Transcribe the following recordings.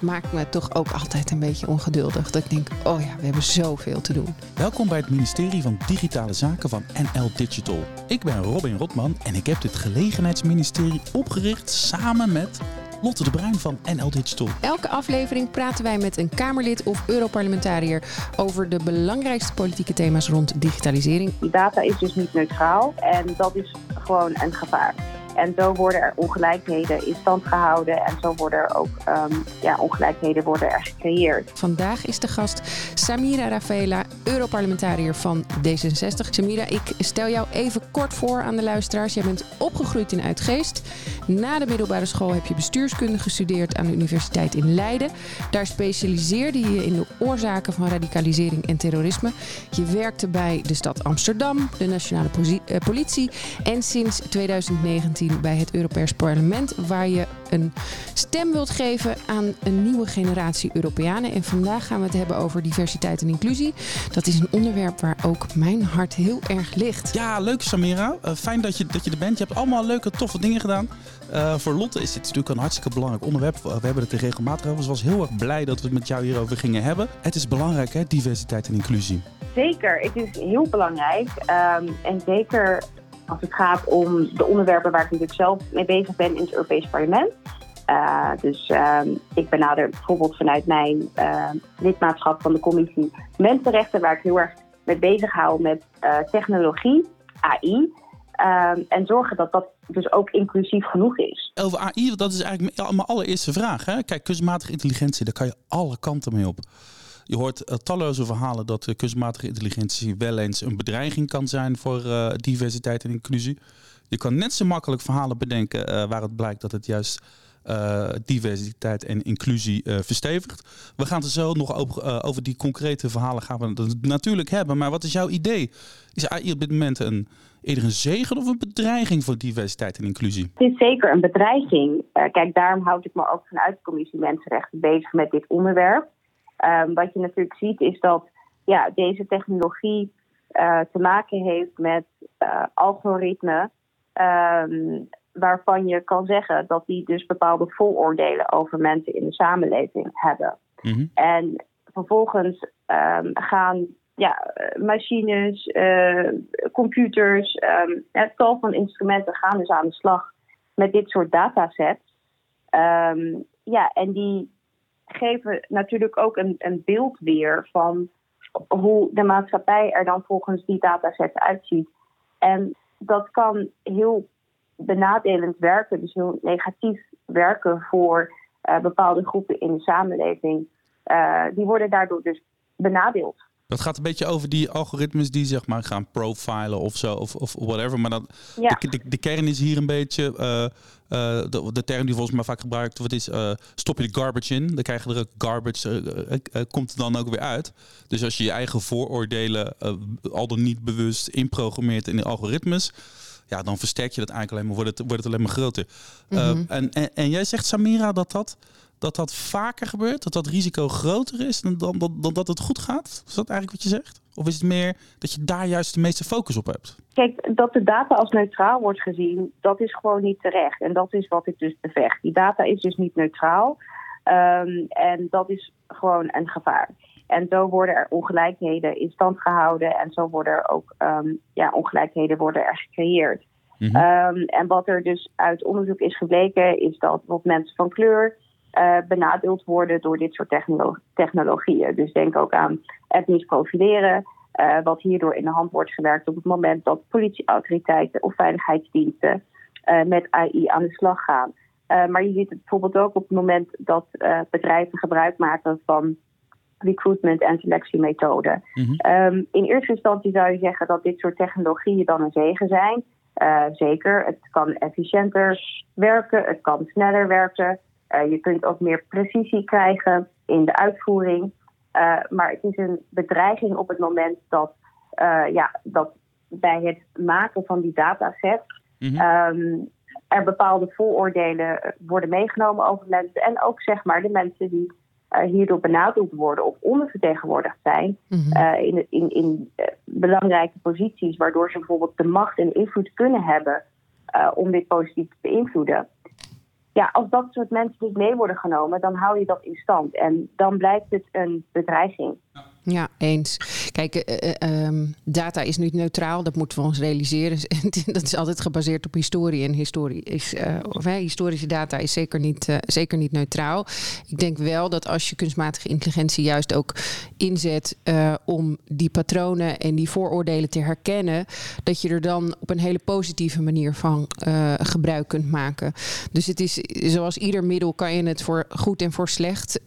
het maakt me toch ook altijd een beetje ongeduldig. Dat ik denk, oh ja, we hebben zoveel te doen. Welkom bij het ministerie van Digitale Zaken van NL Digital. Ik ben Robin Rotman en ik heb dit gelegenheidsministerie opgericht samen met Lotte de Bruin van NL Digital. Elke aflevering praten wij met een Kamerlid of Europarlementariër over de belangrijkste politieke thema's rond digitalisering. Data is dus niet neutraal en dat is gewoon een gevaar. En zo worden er ongelijkheden in stand gehouden en zo worden er ook um, ja, ongelijkheden worden er gecreëerd. Vandaag is de gast Samira Rafaela, Europarlementariër van D66. Samira, ik stel jou even kort voor aan de luisteraars. Jij bent opgegroeid in Uitgeest. Na de middelbare school heb je bestuurskunde gestudeerd aan de Universiteit in Leiden. Daar specialiseerde je in de oorzaken van radicalisering en terrorisme. Je werkte bij de stad Amsterdam, de nationale eh, politie en sinds 2019 bij het Europees Parlement, waar je een stem wilt geven aan een nieuwe generatie Europeanen. En vandaag gaan we het hebben over diversiteit en inclusie. Dat is een onderwerp waar ook mijn hart heel erg ligt. Ja, leuk Samira. Uh, fijn dat je, dat je er bent. Je hebt allemaal leuke, toffe dingen gedaan. Uh, voor Lotte is dit natuurlijk een hartstikke belangrijk onderwerp. We hebben het er regelmatig over. Ze was heel erg blij dat we het met jou hierover gingen hebben. Het is belangrijk, hè, diversiteit en inclusie. Zeker, het is heel belangrijk. Um, en zeker als het gaat om de onderwerpen waar ik natuurlijk zelf mee bezig ben in het Europees Parlement. Uh, dus uh, ik benader bijvoorbeeld vanuit mijn uh, lidmaatschap van de commissie Mensenrechten, waar ik heel erg mee bezig hou met eh, technologie, AI. Ehm, en zorgen dat dat dus ook inclusief genoeg is. Over AI, dat is eigenlijk mijn allereerste vraag. Hè? Kijk, kunstmatige intelligentie, daar kan je alle kanten mee op. Je hoort uh, talloze verhalen dat uh, kunstmatige intelligentie wel eens een bedreiging kan zijn voor uh, diversiteit en inclusie. Je kan net zo makkelijk verhalen bedenken waar het blijkt dat het juist diversiteit en inclusie verstevigt. We gaan het zo nog over, over die concrete verhalen gaan we natuurlijk hebben. Maar wat is jouw idee? Is AI op dit moment een, eerder een zegen of een bedreiging voor diversiteit en inclusie? Het is zeker een bedreiging. kijk, daarom houd ik me ook vanuit de commissie Mensenrechten bezig met dit onderwerp. Um, wat je natuurlijk ziet is dat ja, deze technologie uh, te maken heeft met uh, algoritmen. Um, waarvan je kan zeggen dat die dus bepaalde vooroordelen over mensen in de samenleving hebben. Mm -hmm. En vervolgens um, gaan ja, machines, uh, computers, um, het tal van instrumenten gaan dus aan de slag met dit soort datasets. Ja, en die geven natuurlijk ook een, een beeld weer van hoe de maatschappij er dan volgens die datasets uitziet. En dat kan heel benadelend werken, dus heel negatief werken voor uh, bepaalde groepen in de samenleving. Uh, die worden daardoor dus benadeeld. Dat gaat een beetje over die algoritmes die zeg maar gaan profilen of zo, of, of whatever. Maar dat, ja. de, de, de, kern is hier een beetje, uh, uh, de, de, term die volgens mij vaak gebruikt wordt is, uh, stop je de garbage in. Dan krijg je er garbage, komt er dan ook weer uit. Dus als je je eigen vooroordelen al dan niet bewust inprogrammeert in de algoritmes, ja, dan versterk je dat eigenlijk alleen maar, wordt het, wordt het alleen maar groter. Mm -hmm. en, en, en jij zegt, Samira, dat dat dat dat vaker gebeurt? Dat dat risico groter is dan, dan, dan, dan, dat het goed gaat? Is dat eigenlijk wat je zegt? Of is het meer dat je daar juist de meeste focus op hebt? Kijk, dat de data als neutraal wordt gezien, dat is gewoon niet terecht. En dat is wat ik dus bevecht. Die data is dus niet neutraal. Um, en dat is gewoon een gevaar. En zo worden er ongelijkheden in stand gehouden. En zo worden er ook um, ja, ongelijkheden worden er gecreëerd. Mm -hmm. um, en wat er dus uit onderzoek is gebleken, is dat bijvoorbeeld mensen van kleur uh, benadeeld worden door dit soort technolo technologieën. Dus denk ook aan etnisch profileren, uh, wat hierdoor in de hand wordt gewerkt op het moment dat politieautoriteiten of veiligheidsdiensten uh, met AI aan de slag gaan. maar je ziet het bijvoorbeeld ook op het moment dat bedrijven gebruik maken van recruitment en selectiemethoden. Mm -hmm. um, in eerste instantie zou je zeggen dat dit soort technologieën dan een zegen zijn. zeker, het kan efficiënter werken, het kan sneller werken. Uh, je kunt ook meer precisie krijgen in de uitvoering. Uh, maar het is een bedreiging op het moment dat, uh, ja, dat bij het maken van die dataset mm -hmm. um, er bepaalde vooroordelen worden meegenomen over mensen. En ook zeg maar de mensen die hierdoor benadeeld worden of ondervertegenwoordigd zijn mm -hmm. in, in, in belangrijke posities, waardoor ze bijvoorbeeld de macht en invloed kunnen hebben om dit positief te beïnvloeden. Ja, als dat soort mensen dus mee worden genomen, dan hou je dat in stand. En dan blijft het een bedreiging. Ja, eens. Kijk, uh, um, data is niet neutraal, dat moeten we ons realiseren. dat is altijd gebaseerd op historie. En historie is, hè, historische data is zeker niet, zeker niet neutraal. Ik denk wel dat als je kunstmatige intelligentie juist ook inzet om die patronen en die vooroordelen te herkennen, dat je er dan op een hele positieve manier van gebruik kunt maken. Dus het is zoals ieder middel kan je het voor goed en voor slecht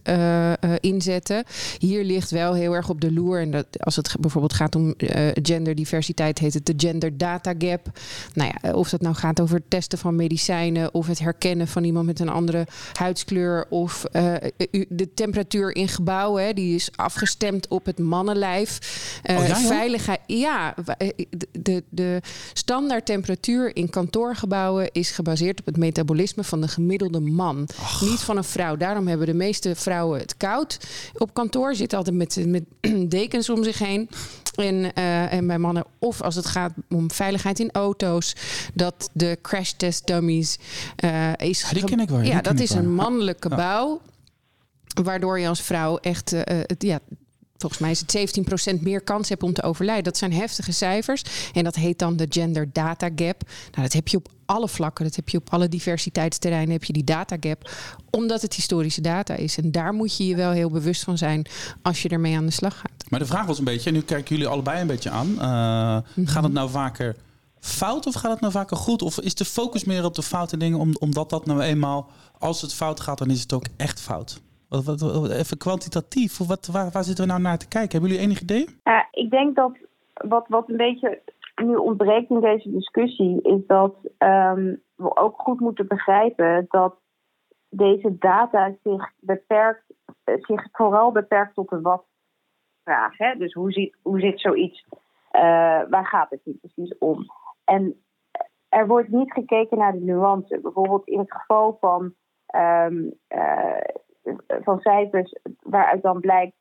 inzetten. Hier ligt wel heel erg op de loer. En dat, als het bijvoorbeeld gaat om uh, genderdiversiteit, heet het de gender data gap. Nou ja, of dat nou gaat over het testen van medicijnen of het herkennen van iemand met een andere huidskleur of uh, de temperatuur in gebouwen, hè, die is afgestemd op het mannenlijf. Uh, oh, ja, Veiligheid, ja, de, de standaard temperatuur in kantoorgebouwen is gebaseerd op het metabolisme van de gemiddelde man, niet van een vrouw. Daarom hebben de meeste vrouwen het koud op kantoor. Zitten altijd met, met dekens om zich heen. En, uh, en bij mannen, of als het gaat om veiligheid in auto's, dat de crash test dummies uh, is. Ja, die ken ik wel. Ja, dat is een mannelijke bouw. Waardoor je als vrouw echt uh, het, ja, volgens mij is het 17% meer kans hebt om te overlijden. Dat zijn heftige cijfers. En dat heet dan de gender data gap. Nou, dat heb je op alle vlakken. Dat heb je op alle diversiteitsterreinen. Heb je die data gap. Omdat het historische data is. En daar moet je je wel heel bewust van zijn als je ermee aan de slag gaat. Maar de vraag was een beetje, en nu kijken jullie allebei een beetje aan. Uh, Gaat het nou vaker fout of gaat het nou vaker goed? Of is de focus meer op de foute dingen, omdat dat nou eenmaal, als het fout gaat, dan is het ook echt fout? Wat, wat, even kwantitatief, wat, waar, waar zitten we nou naar te kijken? Hebben jullie enig idee? Uh, ik denk dat wat, wat een beetje nu ontbreekt in deze discussie, is dat um, we ook goed moeten begrijpen dat deze data zich beperkt, zich vooral beperkt tot de wat-vraag. Dus hoe, ziet, hoe zit zoiets, uh, waar gaat het hier precies om? En er wordt niet gekeken naar de nuance. Bijvoorbeeld in het geval van uh, van cijfers waaruit dan blijkt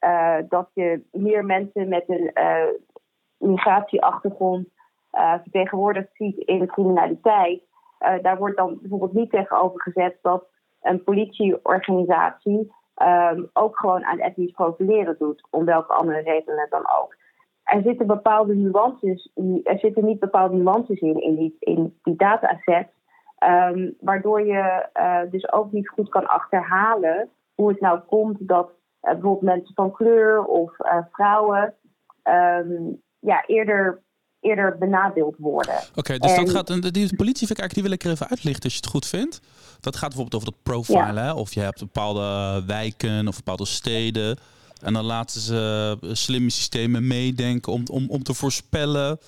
uh, dat je meer mensen met een uh, migratieachtergrond uh, vertegenwoordigd ziet in de criminaliteit. daar wordt dan bijvoorbeeld niet tegenover gezet dat een politieorganisatie um, ook gewoon aan etnisch profileren doet, om welke andere redenen dan ook. Er zitten bepaalde nuances, er zitten niet bepaalde nuances in, in die, in Um, waardoor je uh, dus ook niet goed kan achterhalen hoe het nou komt dat uh, bijvoorbeeld mensen van kleur of uh, vrouwen um, ja, eerder, eerder benadeeld worden. Oké, okay, dus en... dat gaat. Die politie vind ik eigenlijk die wil ik er even uitlichten als je het goed vindt. Dat gaat bijvoorbeeld over dat profilen. Ja. Of je hebt bepaalde wijken of bepaalde steden. En dan laten ze slimme systemen meedenken om, om, om te voorspellen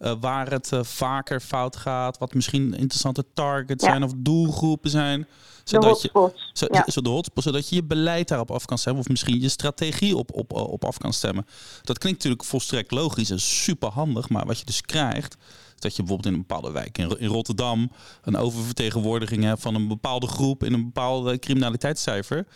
uh, waar het uh, vaker fout gaat, wat misschien interessante targets ja. zijn of doelgroepen zijn. Zodat de hotspots. Je, zo, ja. zo de hotspots, zodat je je beleid daarop af kan stemmen of misschien je strategie op, op, op af kan stemmen. Dat klinkt natuurlijk volstrekt logisch en super handig, maar wat je dus krijgt, dat je bijvoorbeeld in een bepaalde wijk in, in Rotterdam een oververtegenwoordiging hebt van een bepaalde groep in een bepaalde criminaliteitscijfer.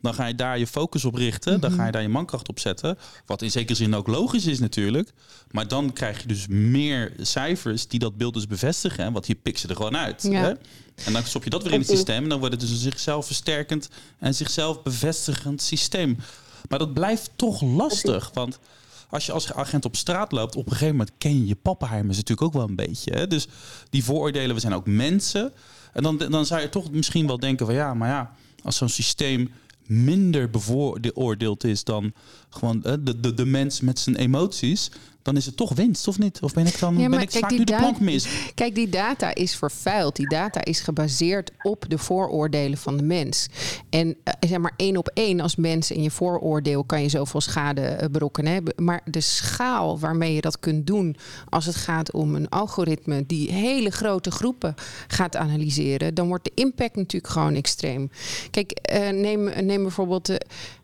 Dan ga je daar je focus op richten. Mm -hmm. Dan ga je daar je mankracht op zetten. Wat in zekere zin ook logisch is natuurlijk. Maar dan krijg je dus meer cijfers die dat beeld dus bevestigen. Want je pikt ze er gewoon uit. Ja. Hè? En dan stop je dat weer in het systeem. En dan wordt het dus een zichzelf versterkend en zichzelf bevestigend systeem. Maar dat blijft toch lastig. Want als je als agent op straat loopt, op een gegeven moment ken je je pappenheimers natuurlijk ook wel een beetje. Hè? Dus die vooroordelen, we zijn ook mensen. En dan, dan zou je toch misschien wel denken van ja, maar ja, als zo'n systeem minder bevooroordeeld is dan gewoon de, de, de mens met zijn emoties, dan is het toch winst, of niet? Of ben ik dan ja, ben ik kijk, nu de plank mis? Kijk, die data is vervuild. Die data is gebaseerd op de vooroordelen van de mens. En uh, zeg maar één op één als mens in je vooroordeel kan je zoveel schade uh, berokkenen. Maar de schaal waarmee je dat kunt doen als het gaat om een algoritme die hele grote groepen gaat analyseren, dan wordt de impact natuurlijk gewoon extreem. Kijk, uh, neem, neem bijvoorbeeld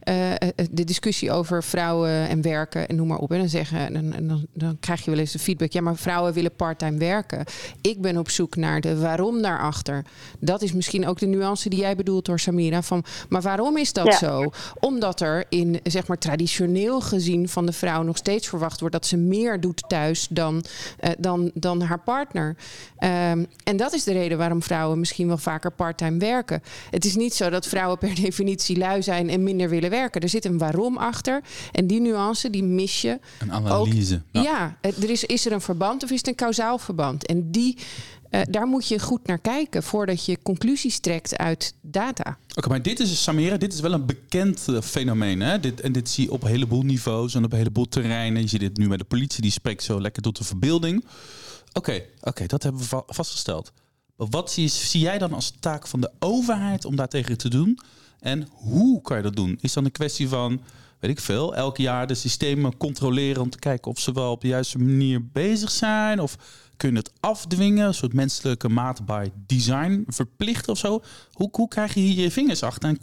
de eh, eh, de discussie over vrouwen en werken en noem maar op. En dan zeggen, dan, dan, dan krijg je wel eens de feedback. Ja, maar vrouwen willen parttime werken. Ik ben op zoek naar de waarom daarachter. Dat is misschien ook de nuance die jij bedoelt door Samira. Van, maar waarom is dat zo? Omdat er in, zeg maar, traditioneel gezien van de vrouw nog steeds verwacht wordt dat ze meer doet thuis dan, uh, dan, dan haar partner. Um, en dat is de reden waarom vrouwen misschien wel vaker parttime werken. Het is niet zo dat vrouwen per definitie lui zijn en minder willen werken. Er zit een waarom achter. En die nuance, die mis je. Een analyse. Ook, ja, er is, is er een verband of is het een kausaal verband? En die, uh, daar moet je goed naar kijken voordat je conclusies trekt uit data. Oké, maar dit is, Samira, dit is wel een bekend uh, fenomeen. Hè? Dit, en dit zie je op een heleboel niveaus en op een heleboel terreinen. Je ziet dit nu met de politie, die spreekt zo lekker tot de verbeelding. Oké, oké, dat hebben we vastgesteld. Wat zie, zie jij dan als taak van de overheid om daartegen te doen? En hoe kan je dat doen? Is dan een kwestie van, weet ik veel, elk jaar de systemen controleren om te kijken of ze wel op de juiste manier bezig zijn? Of kun je het afdwingen, een soort menselijke mate by design verplichten of zo? Hoe, hoe krijg je hier je vingers achter en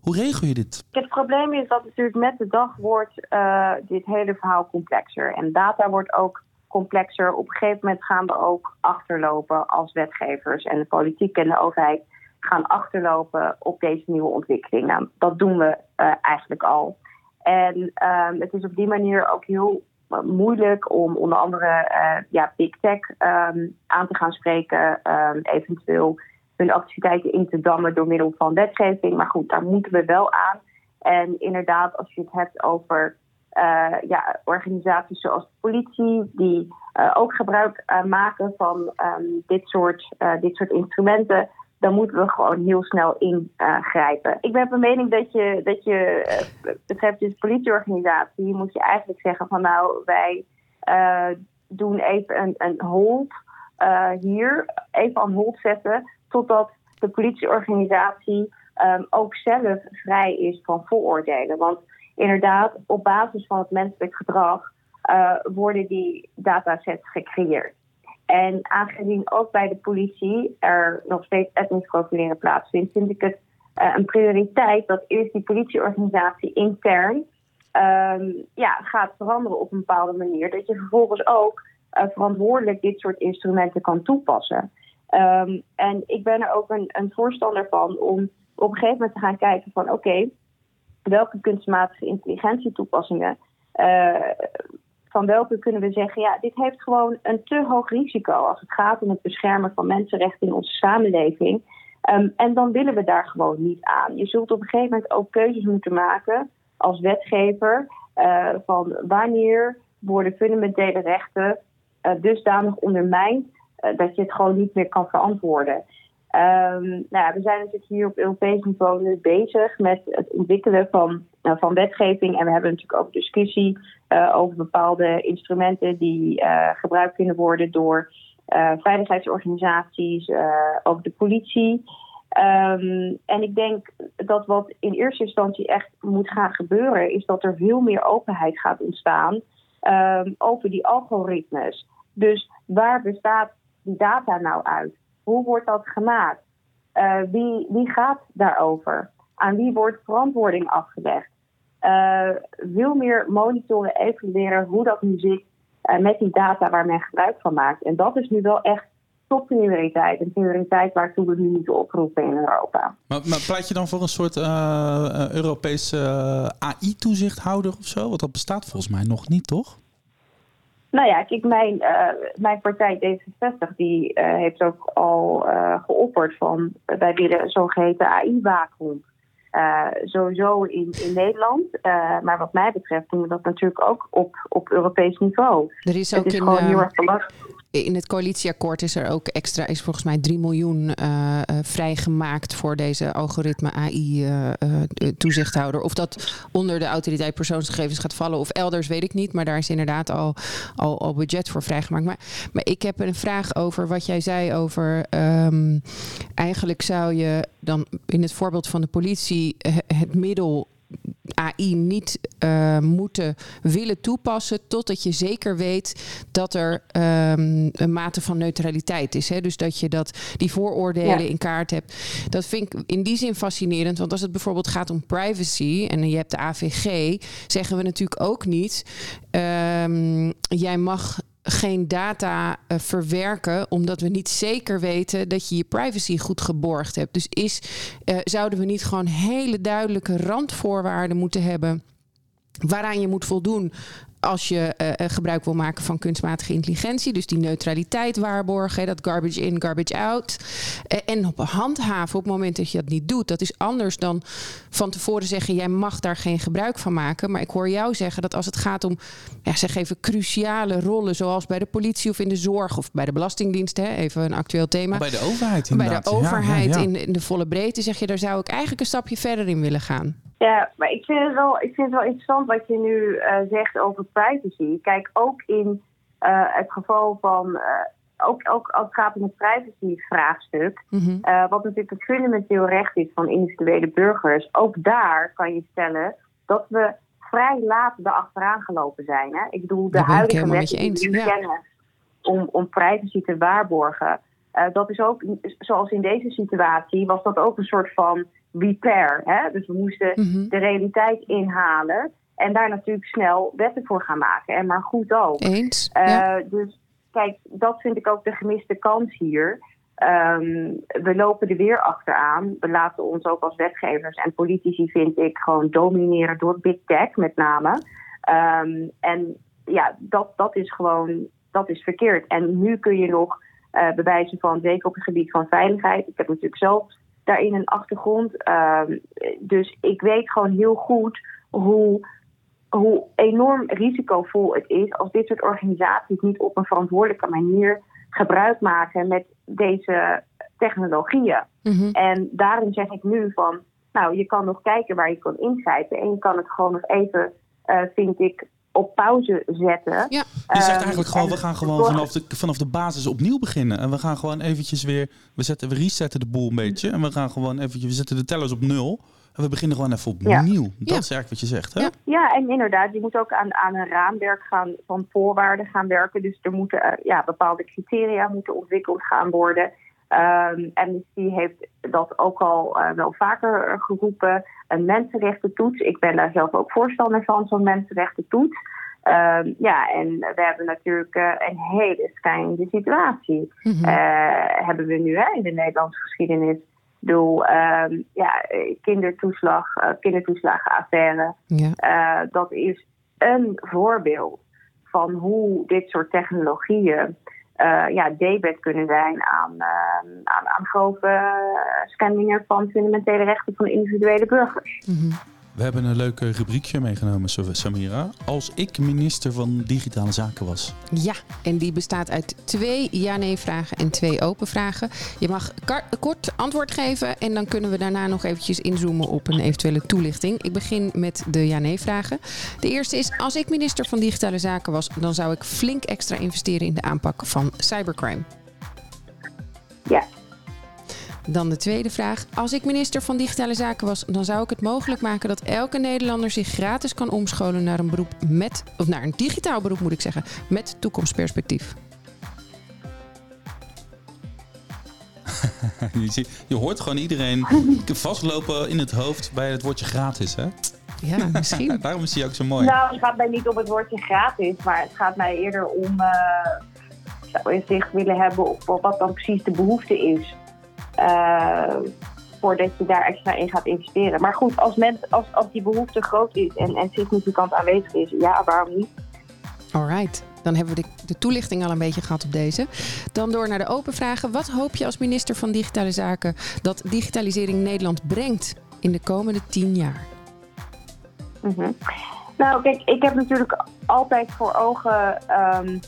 hoe regel je dit? Het probleem is dat natuurlijk met de dag wordt uh, dit hele verhaal complexer. En data wordt ook complexer. Op een gegeven moment gaan we ook achterlopen als wetgevers. En de politiek en de overheid gaan achterlopen op deze nieuwe ontwikkeling. Nou, dat doen we uh, eigenlijk al. En um, het is op die manier ook heel moeilijk om onder andere uh, ja, big tech um, aan te gaan spreken. Um, eventueel hun activiteiten in te dammen door middel van wetgeving. Maar goed, daar moeten we wel aan. En inderdaad, als je het hebt over uh, ja, organisaties zoals de politie, die ook gebruik maken van dit, soort, dit soort instrumenten, dan moeten we gewoon heel snel ingrijpen. ik ben van mening dat je, dat je betreft de politieorganisatie, moet je eigenlijk zeggen van nou, wij doen even een, een hold hier, even aan hold zetten, totdat de politieorganisatie um, ook zelf vrij is van vooroordelen. Want inderdaad, op basis van het menselijk gedrag worden die datasets gecreëerd. En aangezien ook bij de politie er nog steeds etnisch profileren plaatsvindt, vind ik het uh, een prioriteit dat eerst die politieorganisatie intern um, ja, gaat veranderen op een bepaalde manier. Dat je vervolgens ook uh, verantwoordelijk dit soort instrumenten kan toepassen. Um, en ik ben er ook een, een, voorstander van om op een gegeven moment te gaan kijken van oké, welke kunstmatige intelligentietoepassingen, uh, van welke kunnen we zeggen, ja, dit heeft gewoon een te hoog risico als het gaat om het beschermen van mensenrechten in onze samenleving. Um, en dan willen we daar gewoon niet aan. Je zult op een gegeven moment ook keuzes moeten maken als wetgever uh, van wanneer worden fundamentele rechten uh, dusdanig ondermijnd dat je het gewoon niet meer kan verantwoorden. Um, nou we zijn natuurlijk hier op Europees niveau bezig met het ontwikkelen van, uh, van wetgeving. En we hebben natuurlijk ook discussie uh, over bepaalde instrumenten die uh, gebruikt kunnen worden door veiligheidsorganisaties, ook de politie. Um, en ik denk dat wat in eerste instantie echt moet gaan gebeuren, is dat er veel meer openheid gaat ontstaan um, over die algoritmes. Dus waar bestaat die data nou uit? Hoe wordt dat gemaakt? Uh, wie, wie gaat daarover? Aan wie wordt verantwoording afgelegd? Uh, veel meer monitoren, evalueren hoe dat nu zit uh, met die data waar men gebruik van maakt. En dat is nu wel echt topprioriteit. Een prioriteit waartoe we nu moeten oproepen in Europa. Maar, maar pleit je dan voor een soort Europese AI-toezichthouder of zo? Want dat bestaat volgens mij nog niet, toch? Nou ja, kijk, mijn, uh, mijn partij D66 die uh, heeft ook al uh, geopperd van wij willen een zogeheten AI-waakhond. sowieso in, in Nederland. maar wat mij betreft doen we dat natuurlijk ook op, op Europees niveau. Er is ook het is in, gewoon heel erg belangrijk in het coalitieakkoord is er ook extra, is volgens mij 3 miljoen uh, uh, vrijgemaakt voor deze algoritme AI-toezichthouder. Uh, of dat onder de autoriteit persoonsgegevens gaat vallen of elders, weet ik niet. Maar daar is inderdaad al, al, al budget voor vrijgemaakt. Maar, maar ik heb een vraag over wat jij zei over. Um, eigenlijk zou je dan in het voorbeeld van de politie het middel AI niet uh, moeten willen toepassen totdat je zeker weet dat er um, een mate van neutraliteit is. Hè? Dus dat je dat, die vooroordelen in kaart hebt. Dat vind ik in die zin fascinerend, want als het bijvoorbeeld gaat om privacy en je hebt de AVG, zeggen we natuurlijk ook niet: um, jij mag geen data uh, verwerken, omdat we niet zeker weten dat je je privacy goed geborgd hebt. Dus is, uh, zouden we niet gewoon hele duidelijke randvoorwaarden moeten hebben waaraan je moet voldoen als je uh, gebruik wil maken van kunstmatige intelligentie. Dus die neutraliteit waarborgen, dat garbage in, garbage out. Uh, en op handhaven op het moment dat je dat niet doet. Dat is anders dan van tevoren zeggen, jij mag daar geen gebruik van maken. Maar ik hoor jou zeggen dat als het gaat om, ja, zeg even, cruciale rollen, zoals bij de politie of in de zorg of bij de Belastingdienst, hè, even een actueel thema. bij de overheid inderdaad. Bij de overheid ja, ja, ja. In, in de volle breedte zeg je, daar zou ik eigenlijk een stapje verder in willen gaan. Ja, maar ik vind het wel, ik vind het wel interessant wat je nu uh, zegt over privacy. Kijk, ook in uh, het geval van. Uh, ook, ook als het gaat om het privacy-vraagstuk, mm -hmm. wat natuurlijk een fundamenteel recht is van individuele burgers, ook daar kan je stellen dat we vrij laat erachteraan gelopen zijn. Hè? Ik bedoel, de huidige wetten die we ja. kennen om, om privacy te waarborgen, dat is ook, zoals in deze situatie, was dat ook een soort van repair. Hè? Dus we moesten mhm. de realiteit inhalen en daar natuurlijk snel wetten voor gaan maken. En maar goed ook. Eens. Uh, Dus kijk, dat vind ik ook de gemiste kans hier. Um, we lopen er weer achteraan. We laten ons ook als wetgevers en politici, vind ik, gewoon domineren door big tech met name. Um, en ja, dat, dat is gewoon dat is verkeerd. En nu kun je nog uh, bewijzen van, zeker op het gebied van veiligheid. Ik heb natuurlijk zelf daarin een achtergrond. Uh, dus ik weet gewoon heel goed hoe, hoe enorm risicovol het is als dit soort organisaties niet op een verantwoordelijke manier gebruik maken met deze technologieën. Mm-hmm. En daarom zeg ik nu van, nou, je kan nog kijken waar je kan ingrijpen en je kan het gewoon nog even, uh, vind ik, op pauze zetten. Ja. Je zegt eigenlijk gewoon, we gaan gewoon vanaf de, vanaf de basis opnieuw beginnen. En we gaan gewoon eventjes weer, we, zetten, we resetten de boel een beetje. En we gaan gewoon eventjes, we zetten de tellers op nul. En we beginnen gewoon even opnieuw. Ja. Dat is eigenlijk wat je zegt, hè? Ja. ja, en inderdaad, je moet ook aan, aan een raamwerk gaan van voorwaarden gaan werken. Dus er moeten uh, ja, bepaalde criteria moeten ontwikkeld gaan worden. Um, Amnesty heeft dat ook al uh, wel vaker geroepen. Een mensenrechtentoets. Ik ben daar zelf ook voorstander van, zo'n mensenrechtentoets. Um, ja, en we hebben natuurlijk uh, een hele schijnende situatie. Mm -hmm. uh, hebben we nu hè, in de Nederlandse geschiedenis. Doel, um, ja, kindertoeslag, kindertoeslagenaffaire. Ja. dat is een voorbeeld van hoe dit soort technologieën uh, ja, debet kunnen zijn aan, uh, aan, aan grove schendingen van fundamentele rechten van individuele burgers. -hmm. We hebben een leuk rubriekje meegenomen, Samira. Als ik minister van Digitale Zaken was. Ja, en die bestaat uit twee ja-nee-vragen en twee open vragen. Je mag kort antwoord geven en dan kunnen we daarna nog eventjes inzoomen op een eventuele toelichting. Ik begin met de ja-nee-vragen. De eerste is, als ik minister van Digitale Zaken was, dan zou ik flink extra investeren in de aanpak van cybercrime. Ja. Dan de tweede vraag. Als ik minister van Digitale Zaken was, dan zou ik het mogelijk maken dat elke Nederlander zich gratis kan omscholen naar een beroep met, of naar een digitaal beroep moet ik zeggen, met toekomstperspectief. je, je hoort gewoon iedereen vastlopen in het hoofd bij het woordje gratis, hè? Ja, misschien. Daarom is hij ook zo mooi. Nou, het gaat mij niet om het woordje gratis, maar het gaat mij eerder om uh, zich willen hebben op wat dan precies de behoefte is. Uh, voordat je daar extra in gaat investeren. Maar goed, als, mens, als, als die behoefte groot is en, en significant aanwezig is, ja, waarom niet? Alright, dan hebben we de, de, toelichting al een beetje gehad op deze. Dan door naar de open vragen. Wat hoop je als minister van Digitale Zaken dat digitalisering Nederland brengt in de komende tien jaar? Mm -hmm. Nou, kijk, ik heb natuurlijk altijd voor ogen um,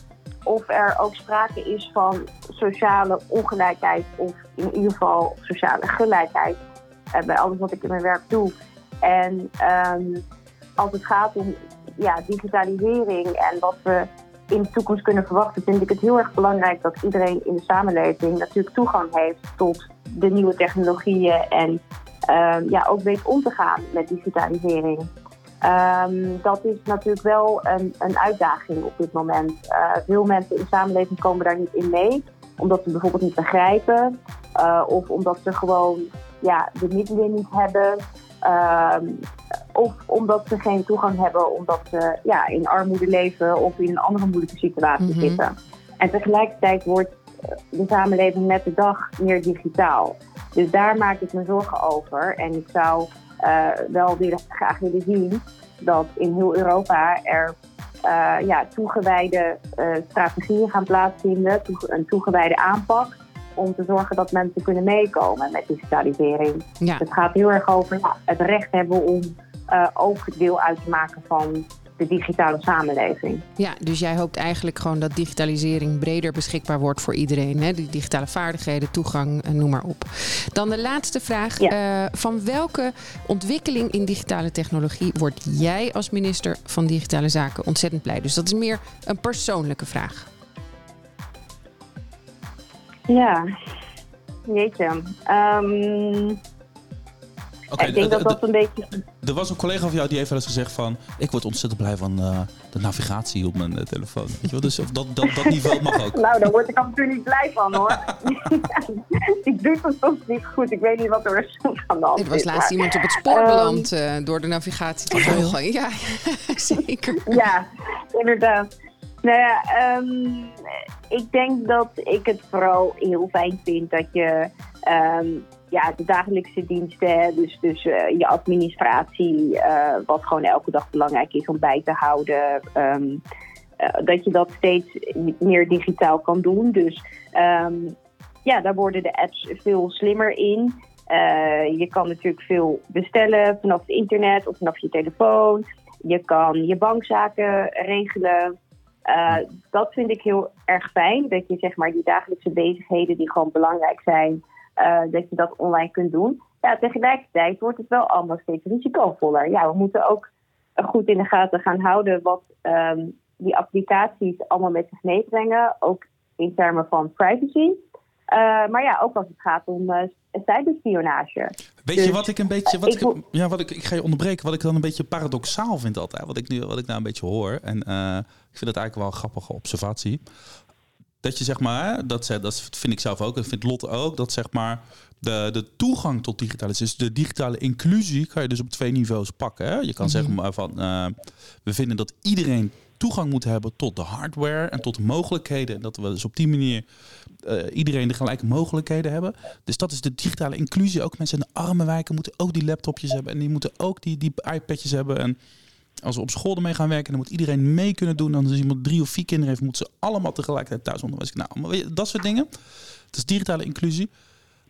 of er ook sprake is van sociale ongelijkheid of in ieder geval sociale gelijkheid uh, bij alles wat ik in mijn werk doe. En um, als het gaat om ja, digitalisering en wat we in de toekomst kunnen verwachten, vind ik het heel erg belangrijk dat iedereen in de samenleving natuurlijk toegang heeft tot de nieuwe technologieën en ehm, ja, ook weet om te gaan met digitalisering. Ehm, dat is natuurlijk wel een, een uitdaging op dit moment. Uh, veel mensen in de samenleving komen daar niet in mee, omdat ze bijvoorbeeld niet begrijpen uh, of omdat ze gewoon ja, de middelen niet hebben. Ehm, of omdat ze geen toegang hebben, omdat ze ja, in armoede leven of in een andere moeilijke situatie mhm. zitten. En tegelijkertijd wordt de samenleving met de dag meer digitaal. Dus daar maak ik me zorgen over. En ik zou uh, wel weer graag willen zien dat in heel Europa er uh, ja, toegewijde uh, strategieën gaan plaatsvinden, een toegewijde aanpak om te zorgen dat mensen kunnen meekomen met digitalisering. Ja. Het gaat heel erg over ja, het recht hebben om ook deel uit te maken van de digitale samenleving. Ja, dus jij hoopt eigenlijk gewoon dat digitalisering breder beschikbaar wordt voor iedereen. Hè? Die digitale vaardigheden, toegang, eh, noem maar op. Dan de laatste vraag. Eh, van welke ontwikkeling in digitale technologie word jij als minister van Digitale Zaken ontzettend blij? Dus dat is meer een persoonlijke vraag. Ja, jeetje. Um, ik denk dat dat een beetje... Er was een collega van jou die heeft wel eens gezegd van... ik word ontzettend blij van uh, de navigatie op mijn uh, telefoon. Weet je wel? Dus dat, dat, dat niveau mag ook. nou, daar word ik af en toe niet blij van hoor. ik doe het soms niet goed. Ik weet niet wat er soms aan de hand is. Er was laatst iemand op het spoor beland uh, door de navigatie te volgen. Ja, zeker. Ja, inderdaad. Nou ja, um, ik denk dat ik het vooral heel fijn vind dat je... Um, ja, de dagelijkse diensten, dus, dus uh, je administratie, uh, wat gewoon elke dag belangrijk is om bij te houden. Um, uh, dat je dat steeds meer digitaal kan doen. Dus um, ja, daar worden de apps veel slimmer in. je kan natuurlijk veel bestellen vanaf het internet of vanaf je telefoon. Je kan je bankzaken regelen. dat vind ik heel erg fijn. Dat je zeg maar die dagelijkse bezigheden die gewoon belangrijk zijn, uh, dat je dat online kunt doen. Ja, tegelijkertijd wordt het wel allemaal steeds risicovoller. Ja, we moeten ook goed in de gaten gaan houden wat um, die applicaties allemaal met zich meebrengen. Ook in termen van privacy. Uh, maar ja, ook als het gaat om uh, cyberspionage. Weet je dus, wat ik een beetje. Wat ik, ja, wat ik, ik ga je onderbreken. Wat ik dan een beetje paradoxaal vind altijd. Wat ik nu wat ik nou een beetje hoor. En ik vind het eigenlijk wel een grappige observatie dat je zeg maar, dat, dat vind ik zelf ook, dat vindt Lotte ook, dat zeg maar de, de toegang tot digitalisering, dus de digitale inclusie, kan je dus op twee niveaus pakken. Hè? Je kan mhm. zeggen maar van, uh, we vinden dat iedereen toegang moet hebben tot de hardware en tot de mogelijkheden. En dat we dus op die manier uh, iedereen de gelijke mogelijkheden hebben. Dus dat is de digitale inclusie. Ook mensen in de arme wijken moeten ook die laptopjes hebben en die moeten ook die, die iPadjes hebben. En als we op school ermee gaan werken, dan moet iedereen mee kunnen doen. Dan als iemand drie of vier kinderen heeft, moeten ze allemaal tegelijkertijd thuisonderwijs. Nou, dat soort dingen. Het is digitale inclusie.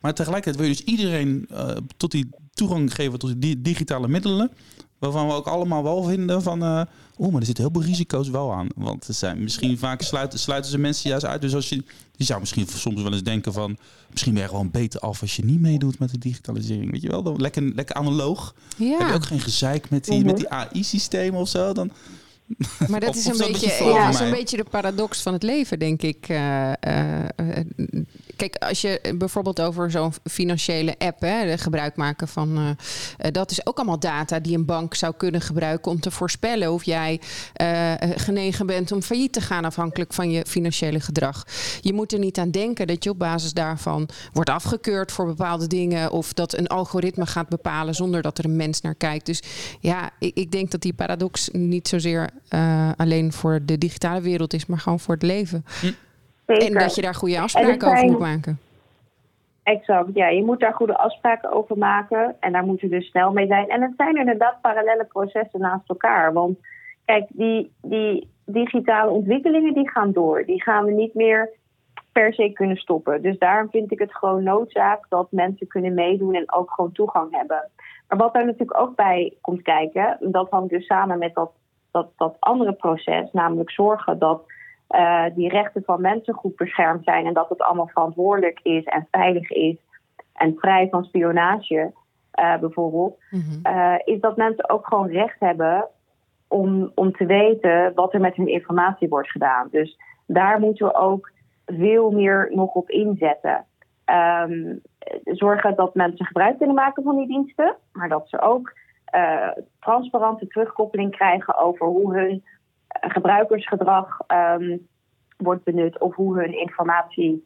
Maar tegelijkertijd wil je dus iedereen uh, tot die toegang geven tot die digitale middelen. Waarvan we ook allemaal wel vinden van, uh, oeh, maar er zitten heel veel risico's wel aan. Want er zijn misschien vaak sluiten, sluiten ze mensen juist uit. Dus als je, je zou misschien soms wel eens denken van, misschien ben je gewoon beter af als je niet meedoet met de digitalisering. Weet je wel, dan lekker, lekker analoog. Ja. Heb je ook geen gezeik met die, met die AI-systemen of zo. Dan, maar dat is, een, beetje, ja, is een beetje de paradox van het leven, denk ik. Uh, uh, kijk, als je bijvoorbeeld over zo'n financiële app hè, gebruik maken van. dat is ook allemaal data die een bank zou kunnen gebruiken om te voorspellen of jij genegen bent om failliet te gaan, afhankelijk van je financiële gedrag. Je moet er niet aan denken dat je op basis daarvan wordt afgekeurd voor bepaalde dingen. Of dat een algoritme gaat bepalen zonder dat er een mens naar kijkt. Dus ja, ik, ik denk dat die paradox niet zozeer uh, alleen voor de digitale wereld is, maar gewoon voor het leven. Hm. En dat je daar goede afspraken over moet maken. Exact, ja. Je moet daar goede afspraken over maken. En daar moeten we dus snel mee zijn. En het zijn inderdaad parallele processen naast elkaar. Want kijk, die, die digitale ontwikkelingen die gaan door. Die gaan we niet meer per se kunnen stoppen. Dus daarom vind ik het gewoon noodzaak dat mensen kunnen meedoen en ook gewoon toegang hebben. Maar wat daar natuurlijk ook bij komt kijken, dat hangt dus samen met dat dat, dat andere proces, namelijk zorgen dat uh, die rechten van mensen goed beschermd zijn en dat het allemaal verantwoordelijk is en veilig is en vrij van spionage, uh, bijvoorbeeld, mm is dat mensen ook gewoon recht hebben om, om te weten wat er met hun informatie wordt gedaan. Dus daar moeten we ook veel meer nog op inzetten. Um, zorgen dat mensen gebruik kunnen maken van die diensten, maar dat ze ook transparante terugkoppeling krijgen over hoe hun gebruikersgedrag ehm, wordt benut of hoe hun informatie,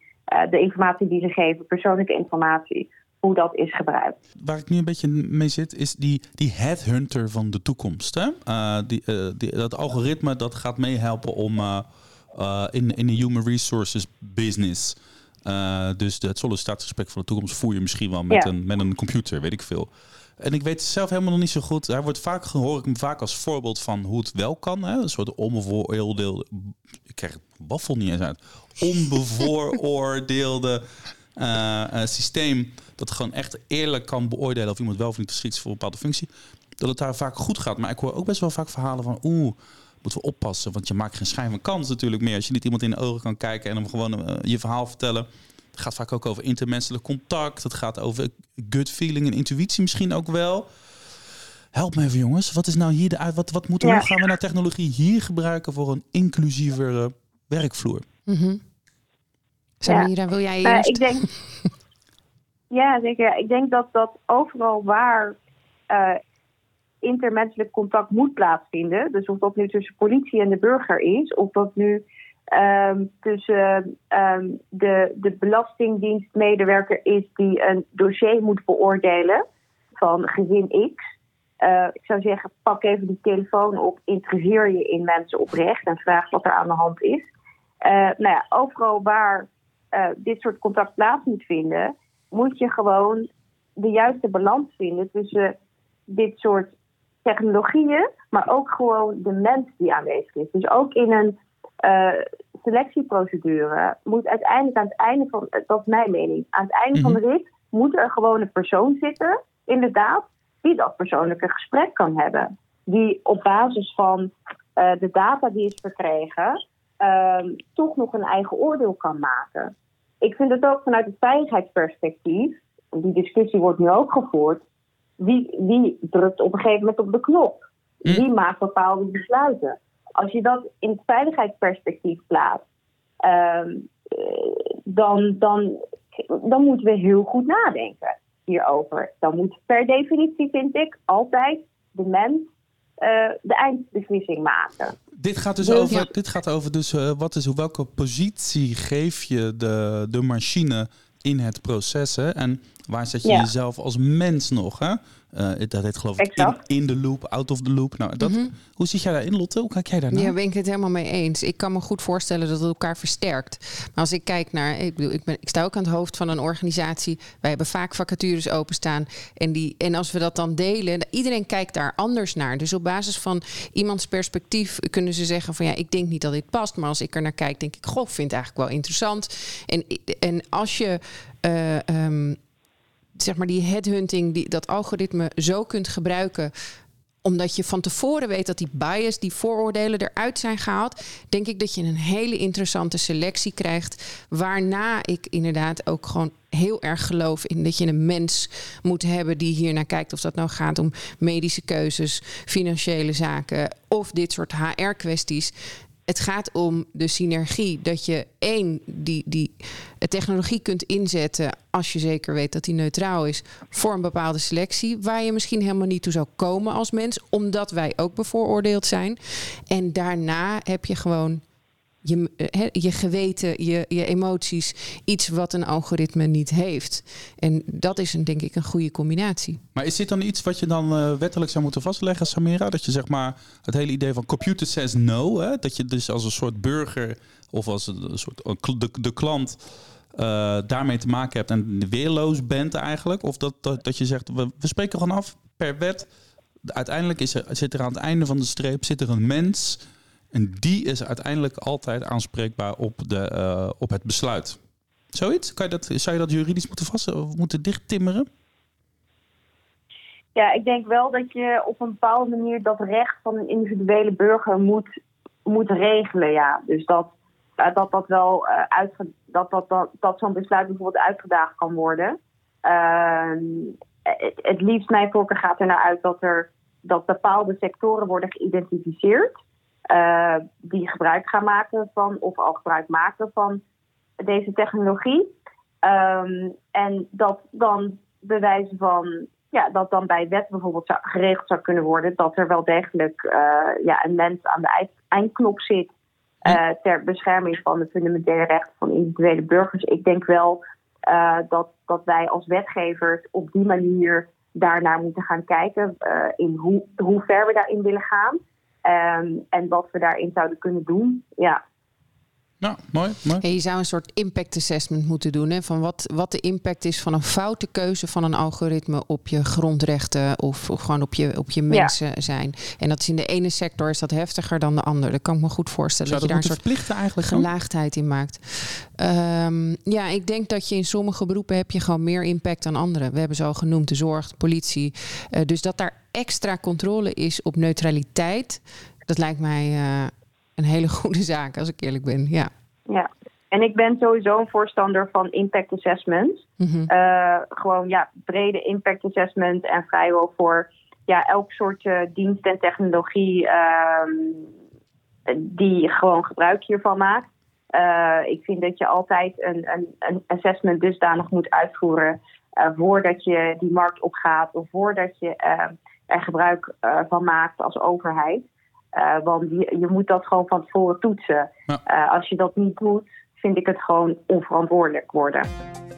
de informatie die ze geven, persoonlijke informatie, hoe dat is gebruikt. Waar ik nu een beetje mee zit, is die, die headhunter van de toekomst. Hè? Uh, die, die, dat algoritme dat gaat meehelpen om in, in de human resources business. dus het sollicitatiegesprek van de toekomst voer je misschien wel met, een, met een computer, weet ik veel. En ik weet zelf helemaal nog niet zo goed. Hij wordt vaak, hoor ik hem vaak als voorbeeld van hoe het wel kan. Hè? Een soort onbevooroordeelde. Ik krijg het waffel niet eens uit. Onbevooroordeelde systeem dat gewoon echt eerlijk kan beoordelen of iemand wel of niet geschikt is voor een bepaalde functie, dat het daar vaak goed gaat. Maar ik hoor ook best wel vaak verhalen van, oeh, moeten we oppassen, want je maakt geen schijn van kans natuurlijk meer als je niet iemand in de ogen kan kijken en hem gewoon uh, je verhaal vertellen. Het gaat vaak ook over intermenselijk contact. Het gaat over gut feeling en intuïtie misschien ook wel. Help me even jongens. Wat is nou hier de uit? Wat, wat moeten we, gaan we nou technologie hier gebruiken voor een inclusievere werkvloer? Mm -hmm. Samira, wil jij eerst? Uh, ik denk, Ja, zeker. Ik denk dat dat overal waar uh, intermenselijk contact moet plaatsvinden, dus of dat nu tussen politie en de burger is, of dat nu um, tussen um, de, de belastingdienstmedewerker is die een dossier moet beoordelen van gezin X. Uh, ik zou zeggen, pak even die telefoon op, interesseer je in mensen oprecht en vraag wat er aan de hand is. Uh, nou ja, overal waar dit soort contact plaats moet vinden, moet je gewoon de juiste balans vinden tussen dit soort technologieën, maar ook gewoon de mens die aanwezig is. Dus ook in een selectieprocedure moet uiteindelijk aan het einde van, dat is mijn mening, aan het einde van de mhm. rit moet er gewoon een persoon zitten, inderdaad, die dat persoonlijke gesprek kan hebben. Die op basis van uh, de data die is verkregen, uh, toch nog een eigen oordeel kan maken ik vind het ook vanuit het veiligheidsperspectief, die discussie wordt nu ook gevoerd, wie, wie drukt op een gegeven moment op de knop? Wie maakt bepaalde besluiten? Als je dat in het veiligheidsperspectief plaatst, ehm, eh, dan, dan, dan moeten we heel goed nadenken hierover. Dan moet per definitie, vind ik, altijd de mens uh, de eindbeslissing maken. Dit gaat dus, over, dit gaat over dus, uh, wat is, welke positie geef je de, de machine in het proces? Hè? En waar zet je jezelf als mens nog? Hè? Uh, dat heet geloof ik in, in de loop, out of the loop. Nou, dat, mhm. Hoe zit jij daarin, Lotte? Hoe kijk jij daarnaar? Ja, ben ik het helemaal mee eens. Ik kan me goed voorstellen dat het elkaar versterkt. Maar als ik kijk naar, ik bedoel, ik, ben, ik sta ook aan het hoofd van een organisatie. Wij hebben vaak vacatures openstaan. En, die, en als we dat dan delen, iedereen kijkt daar anders naar. Dus op basis van iemands perspectief kunnen ze zeggen van ja, ik denk niet dat dit past. Maar als ik er naar kijk, denk ik, goh, vind het eigenlijk wel interessant. En, en als je. Uh, um, zeg maar die headhunting, die, dat algoritme zo kunt gebruiken omdat je van tevoren weet dat die bias, die vooroordelen eruit zijn gehaald, denk ik dat je een hele interessante selectie krijgt. Waarna ik inderdaad ook gewoon heel erg geloof in dat je een mens moet hebben die hier naar kijkt. Of dat nou gaat om medische keuzes, financiële zaken of dit soort HR-kwesties het gaat om de synergie. Dat je één, die, die technologie kunt inzetten als je zeker weet dat die neutraal is voor een bepaalde selectie. Waar je misschien helemaal niet toe zou komen als mens, omdat wij ook bevooroordeeld zijn. En daarna heb je gewoon je, eh, je geweten, je, je emoties, iets wat een algoritme niet heeft. En dat is een, denk ik een goede combinatie. Maar is dit dan iets wat je dan uh, wettelijk zou moeten vastleggen, Samira? Dat je zeg maar het hele idee van computer says no, hè? dat je dus als een soort burger of als een soort de, de klant uh, daarmee te maken hebt en weerloos bent eigenlijk? Of dat, dat, dat je zegt, we, we spreken gewoon af per wet. Uiteindelijk is er, zit er aan het einde van de streep zit er een mens en die is uiteindelijk altijd aanspreekbaar op, de, uh, op het besluit. Zoiets? Kan je dat, zou je dat juridisch moeten vast of moeten dichttimmeren? Ja, ik denk wel dat je op een bepaalde manier dat recht van een individuele burger moet, moet regelen. Ja. Dus dat dat, dat wel uh, dat, dat, dat, dat zo'n besluit bijvoorbeeld uitgedaagd kan worden. Het, het liefst mijn voorkeur gaat er naar uit dat er dat bepaalde sectoren worden geïdentificeerd. Uh, die gebruik gaan maken van, of al gebruik maken van deze technologie. Ehm, en dat dan bewijzen van ja, dat dan bij wet bijvoorbeeld zou, geregeld zou kunnen worden dat er wel degelijk uh, ja, een mens aan de eindknop zit uh, ter bescherming van de fundamentele rechten van individuele burgers. Ik denk wel uh, dat, dat wij als wetgevers op die manier daarnaar moeten gaan kijken in hoe, hoe ver we daarin willen gaan um, en wat we daarin zouden kunnen doen. Ja. Nou, mooi. mooi. je zou een soort impact assessment moeten doen. Hè, van wat, wat de impact is van een foute keuze van een algoritme op je grondrechten of, gewoon op je, op je mensen zijn. En dat is in de ene sector is dat heftiger dan de andere. Dat kan ik me goed voorstellen. Zou dat, je daar een soort eigenlijk gelaagdheid in maakt. Um, ja, ik denk dat je in sommige beroepen heb je gewoon meer impact dan andere. We hebben ze al genoemd, de zorg, de politie. Uh, dus dat daar extra controle is op neutraliteit, dat lijkt mij. Uh, een hele goede zaak, als ik eerlijk ben. Ja. ja. En ik ben sowieso een voorstander van impact assessment. Mm gewoon ja, brede impact assessment en vrijwel voor ja, elk soort uh, dienst en technologie uh, die gewoon gebruik hiervan maakt. Uh, ik vind dat je altijd een, een, een assessment dusdanig moet uitvoeren voordat je die markt opgaat of voordat je er gebruik van maakt als overheid. Uh, want je, je, moet dat gewoon van tevoren toetsen. Uh, als je dat niet doet, vind ik het gewoon onverantwoordelijk worden.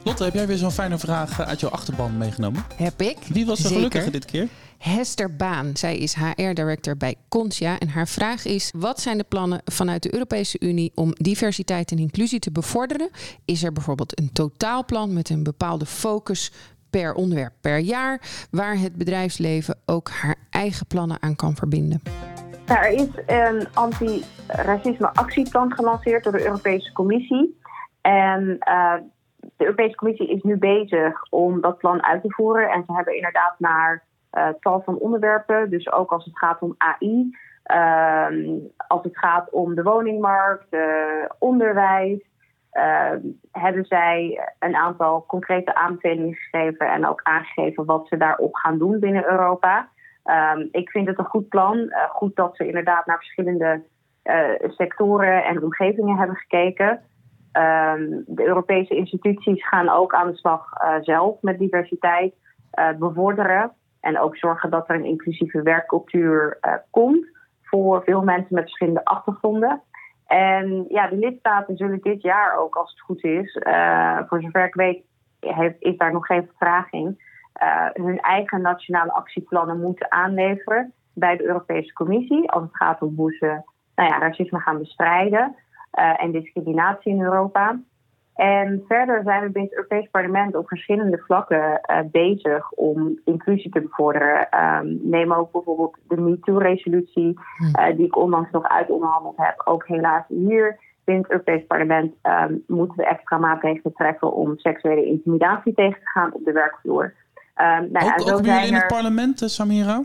Lotte, heb jij weer zo'n fijne vraag uit jouw achterban meegenomen? Heb ik. Wie was er gelukkige dit keer? Hester Baan. Zij is HR-director bij Contia. En haar vraag is: wat zijn de plannen vanuit de Europese Unie om diversiteit en inclusie te bevorderen? Is er bijvoorbeeld een totaalplan met een bepaalde focus per onderwerp per jaar, waar het bedrijfsleven ook haar eigen plannen aan kan verbinden? Er is een anti-racisme actieplan gelanceerd door de Europese Commissie. En uh, de Europese Commissie is nu bezig om dat plan uit te voeren. En ze hebben inderdaad naar uh, tal van onderwerpen, dus ook als het gaat om AI, uh, als het gaat om de woningmarkt, uh, onderwijs, hebben zij een aantal concrete aanbevelingen gegeven en ook aangegeven wat ze daarop gaan doen binnen Europa. Um, ik vind het een goed plan. Uh, goed dat ze inderdaad naar verschillende uh, sectoren en omgevingen hebben gekeken. Um, de Europese instituties gaan ook aan de slag uh, zelf met diversiteit bevorderen. En ook zorgen dat er een inclusieve werkcultuur komt voor veel mensen met verschillende achtergronden. En ja, de lidstaten zullen dit jaar ook, als het goed is, voor zover ik weet, heeft, is daar nog geen vertraging hun eigen nationale actieplannen moeten aanleveren bij de Europese Commissie. Als het gaat om hoe ze nou ja, racisme gaan bestrijden uh, en discriminatie in Europa. En verder zijn we binnen het Europees Parlement op verschillende vlakken uh, bezig om inclusie te bevorderen. Um, neem ook bijvoorbeeld de MeToo-resolutie, uh, die ik onlangs nog uitonderhandeld heb. Ook helaas hier binnen het Europees Parlement um, moeten we extra maatregelen treffen om seksuele intimidatie tegen te gaan op de werkvloer. Um, nou ook, ook bij jullie in het parlement, eh, Samira?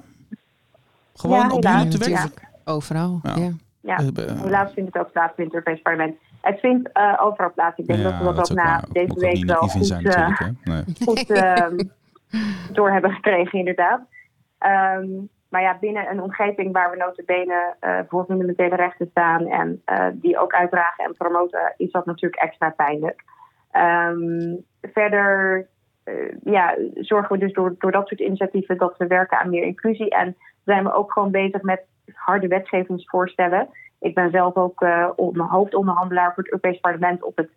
Gewoon ja, op jullie op de weg? Overal, ja. ja. Eh, helaas vindt het ook plaats in het Europees Parlement. Het vindt uh, overal plaats. Ik denk dat we dat, ook na deze week wel goed, zijn, nee. goed um, door hebben gekregen, inderdaad. Um, maar ja, binnen een omgeving waar we notabene uh, voor fundamentele rechten staan en uh, die ook uitdragen en promoten, is dat natuurlijk extra pijnlijk. Um, verder ja, zorgen we dus door, door dat soort initiatieven dat we werken aan meer inclusie. En zijn we ook gewoon bezig met harde wetgevingsvoorstellen. Ik ben zelf ook uh, hoofdonderhandelaar voor het Europees Parlement op het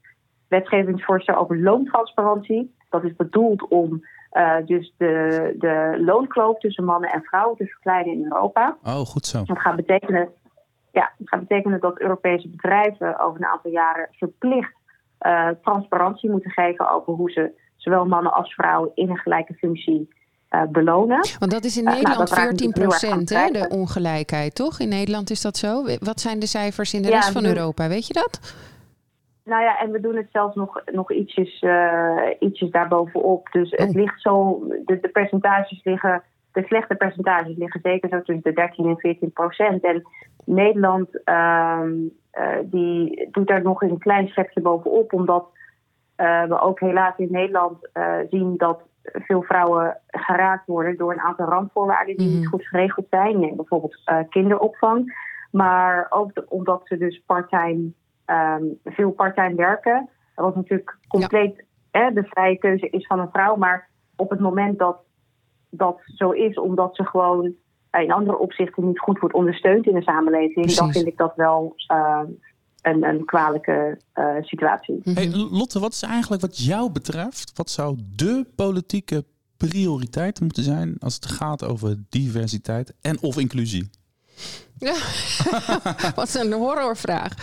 wetgevingsvoorstel over loontransparantie. Dat is bedoeld om uh, dus de, de loonkloof tussen mannen en vrouwen te verkleinen in Europa. Oh, goed zo. Dat gaat betekenen, ja, dat gaat betekenen dat Europese bedrijven over een aantal jaren verplicht uh, transparantie moeten geven over hoe ze zowel mannen als vrouwen in een gelijke functie uh, belonen. Want dat is in uh, Nederland nou, 14 procent, hè, de ongelijkheid, toch? In Nederland is dat zo. Wat zijn de cijfers in de rest van Europa? Weet je dat? Nou ja, en we doen het zelfs nog, nog ietsjes, uh, ietsjes daarbovenop. Dus het oh. ligt zo, de, de, percentages liggen, de slechte percentages liggen zeker zo tussen de 13 en 14 procent. En Nederland uh, die doet daar nog een klein schepje bovenop, omdat we ook helaas in Nederland uh, zien dat veel vrouwen geraakt worden door een aantal randvoorwaarden die niet mhm. goed geregeld zijn. Neem bijvoorbeeld uh, kinderopvang. Maar ook de, omdat ze dus parttime, um, veel parttime werken. Dat was natuurlijk compleet de vrije keuze is van een vrouw. Maar op het moment dat dat zo is, omdat ze gewoon in andere opzichten niet goed wordt ondersteund in de samenleving, dan vind ik dat wel een, een kwalijke situatie. Hey, Lotte, wat is eigenlijk wat jou betreft, wat zou de politieke prioriteit moeten zijn als het gaat over diversiteit en of inclusie? Ja, wat een horrorvraag.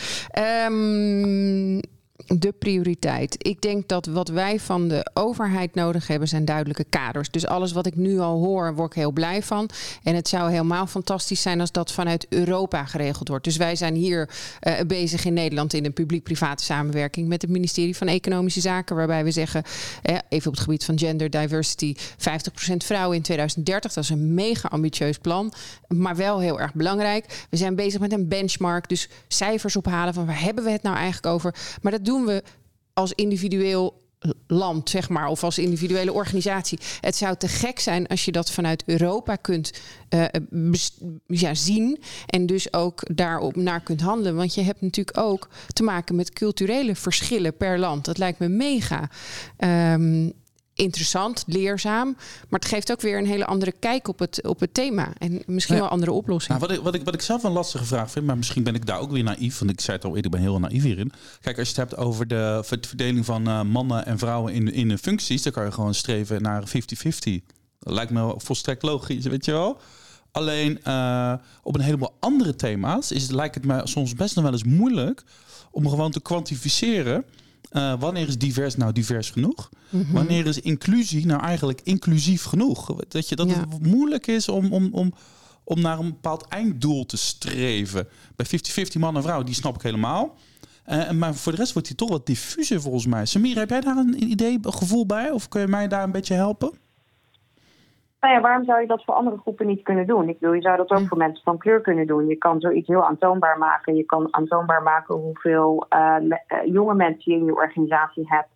Um, de prioriteit. Ik denk dat wat wij van de overheid nodig hebben zijn duidelijke kaders. Dus alles wat ik nu al hoor, word ik heel blij van. En het zou helemaal fantastisch zijn als dat vanuit Europa geregeld wordt. Dus wij zijn hier uh, bezig in Nederland in een publiek-private samenwerking met het ministerie van Economische Zaken, waarbij we zeggen, eh, even op het gebied van gender diversity, 50% vrouwen in 2030. Dat is een mega ambitieus plan, maar wel heel erg belangrijk. We zijn bezig met een benchmark, dus cijfers ophalen van waar hebben we het nou eigenlijk over. Maar dat doen we als individueel land, zeg maar, of als individuele organisatie. Het zou te gek zijn als je dat vanuit Europa kunt uh, ja, zien en dus ook daarop naar kunt handelen. Want je hebt natuurlijk ook te maken met culturele verschillen per land. Dat lijkt me mega. Um, interessant, leerzaam. Maar het geeft ook weer een hele andere kijk op het, op het thema. En misschien wel andere oplossingen. Nou, wat, ik, wat, ik, wat ik zelf een lastige vraag vind, maar misschien ben ik daar ook weer naïef. Want ik zei het al eerder, ik ben heel naïef hierin. Kijk, als je het hebt over de verdeling van uh, mannen en vrouwen in, in de functies, dan kan je gewoon streven naar 50-50. Dat lijkt me volstrekt logisch, weet je wel. Alleen uh, op een heleboel andere thema's is, lijkt het me soms best nog wel eens moeilijk om gewoon te kwantificeren uh, wanneer is divers nou divers genoeg? Mhm. Wanneer is inclusie nou eigenlijk inclusief genoeg? Dat, je, dat het moeilijk is om, om, om, om naar een bepaald einddoel te streven. Bij 50-50 man en vrouw, die snap ik helemaal. Uh, maar voor de rest wordt hij toch wat diffuser volgens mij. Samir, heb jij daar een idee, een gevoel bij? Of kun je mij daar een beetje helpen? Nou ja, waarom zou je dat voor andere groepen niet kunnen doen? Ik bedoel, je zou dat ook voor mensen van kleur kunnen doen. Je kan zoiets heel aantoonbaar maken. Je kan aantoonbaar maken hoeveel uh, jonge mensen je in je organisatie hebt.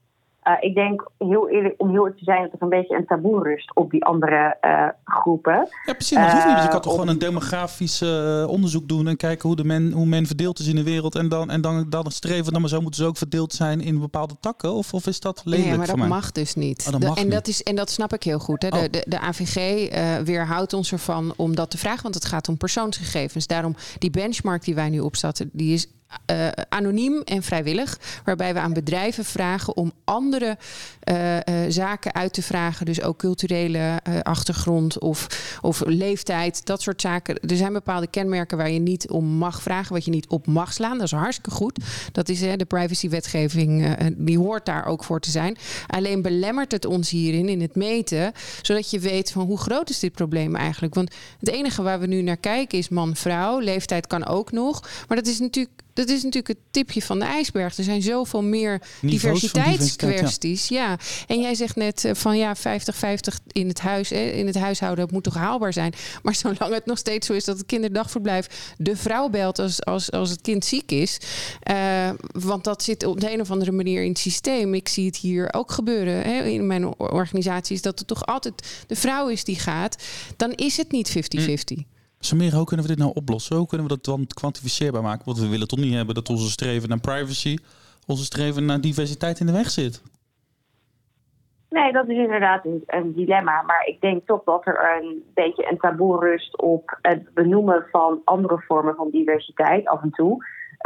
Uh, ik denk heel eerlijk, om heel eerlijk te zijn, dat er een beetje een taboe rust op die andere uh, groepen. Ja, precies. Dat hoeft niet. Dus je kan toch gewoon een demografisch onderzoek doen en kijken hoe, de men, hoe men verdeeld is in de wereld. En dan, en dan, dan streven, dan maar zo moeten ze ook verdeeld zijn in bepaalde takken. Of, of is dat lelijk Nee, maar dat mag dus niet. Oh, dat en, niet. Dat is, en dat snap ik heel goed. Hè. De, oh. de, de AVG uh, weerhoudt ons ervan om dat te vragen, want het gaat om persoonsgegevens. Daarom die benchmark die wij nu opzetten, die is uh, anoniem en vrijwillig. Waarbij we aan bedrijven vragen om andere uh, uh, zaken uit te vragen. Dus ook culturele achtergrond of, of leeftijd, dat soort zaken. Er zijn bepaalde kenmerken waar je niet om mag vragen, wat je niet op mag slaan. Dat is hartstikke goed. Dat is de privacywetgeving, die hoort daar ook voor te zijn. Alleen belemmert het ons hierin in het meten, zodat je weet van hoe groot is dit probleem eigenlijk. Want het enige waar we nu naar kijken is man-vrouw. Leeftijd kan ook nog. Maar dat is natuurlijk dat is natuurlijk het tipje van de ijsberg. Er zijn zoveel meer diversiteitskwesties. Ja. En jij zegt net eh, van ja, 50-50 in het huis, in het huishouden moet toch haalbaar zijn. Maar zolang het nog steeds zo is dat het kinderdagverblijf de vrouw belt als, als, als het kind ziek is. Uh, want dat zit op de een of andere manier in het systeem. Ik zie het hier ook gebeuren. Hè. In mijn organisatie is dat het toch altijd de vrouw is die gaat. Dan is het niet 50-50. Samira, hoe kunnen we dit nou oplossen? Hoe kunnen we dat dan kwantificeerbaar maken? Want we willen toch niet hebben dat onze streven naar privacy, onze streven naar diversiteit in de weg zit. Nee, dat is inderdaad een, dilemma. Maar ik denk toch dat er een beetje een taboe rust op het benoemen van andere vormen van diversiteit af en toe.